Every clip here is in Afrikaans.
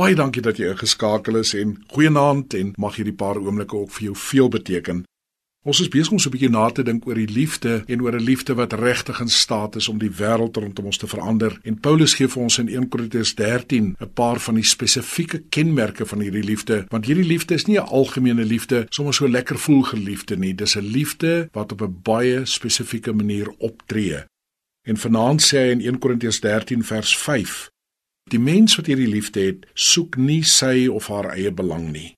Baie dankie dat jy ingeskakel is en goeienaand en mag hierdie paar oomblikke ook vir jou veel beteken. Ons is besig om so 'n bietjie na te dink oor die liefde en oor 'n liefde wat regtig in staat is om die wêreld rondom ons te verander. En Paulus gee vir ons in 1 Korintiërs 13 'n paar van die spesifieke kenmerke van hierdie liefde, want hierdie liefde is nie 'n algemene liefde, sommer so lekker voel geliefde nie. Dis 'n liefde wat op 'n baie spesifieke manier optree. En vanaand sê hy in 1 Korintiërs 13 vers 5 Die mens wat hierdie liefde het, soek nie sy of haar eie belang nie.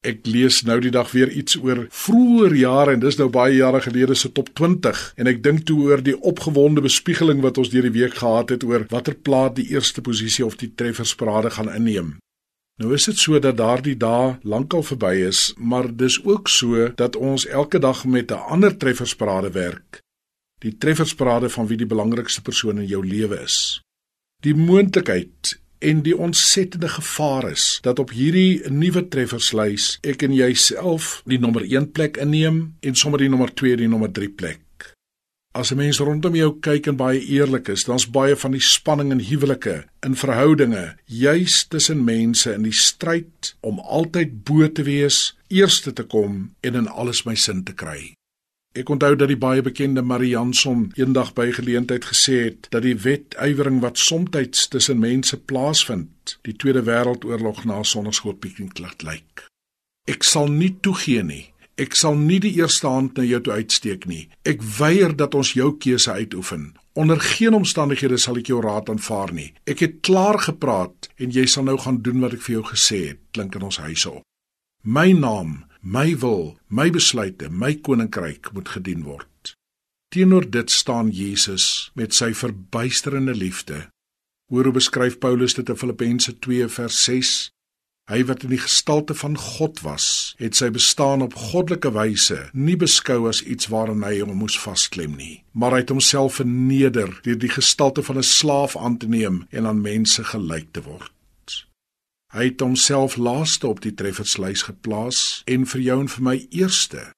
Ek lees nou die dag weer iets oor vroeër jare en dis nou baie jare gelede se top 20 en ek dink toe oor die opgewonde bespiegeling wat ons deur die week gehad het oor watter plaas die eerste posisie of die treffersparade gaan inneem. Nou is dit so dat daardie dae lankal verby is, maar dis ook so dat ons elke dag met 'n ander treffersparade werk. Die treffersparade van wie die belangrikste persoon in jou lewe is. Die moontlikheid en die ontsettende gevaar is dat op hierdie nuwe trefferslys ek en jouself die nommer 1 plek inneem en sommer die nommer 2 die nommer 3 plek. As 'n mens rondom jou kyk en baie eerlik is, dan's baie van die spanning in huwelike, in verhoudinge, juis tussen mense in die stryd om altyd bo te wees, eerste te kom en in alles my sin te kry. Ek onthou dat die baie bekende Marie Janson eendag by geleentheid gesê het dat die wetywering wat soms tussen mense plaasvind, die Tweede Wêreldoorlog na sonneskootpiknik laat lyk. Ek sal nie toegee nie. Ek sal nie die eerste hand na jou toe uitsteek nie. Ek weier dat ons jou keuse uitoefen. Onder geen omstandighede sal ek jou raad aanvaar nie. Ek het klaar gepraat en jy sal nou gaan doen wat ek vir jou gesê het, klink in ons huise op. My naam my wil, my besluite, my koninkryk moet gedien word. Teenoor dit staan Jesus met sy verbuisterende liefde. Hoor hoe beskryf Paulus dit in Filippense 2 vers 6. Hy wat in die gestalte van God was, het sy bestaan op goddelike wyse nie beskou as iets waaraan hy hom moes vasklem nie, maar hy het homself verneder deur die gestalte van 'n slaaf aan te neem en aan mense gelyk te word. Hy het homself laaste op die trefferslys geplaas en vir jou en vir my eerste.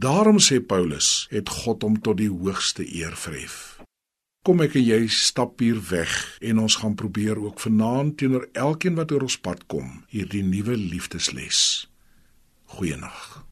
Daarom sê Paulus, het God hom tot die hoogste eer verhef. Kom ek en jy stap hier weg en ons gaan probeer ook vanaand teenoor elkeen wat oor ons pad kom, hierdie nuwe liefdesles. Goeienaand.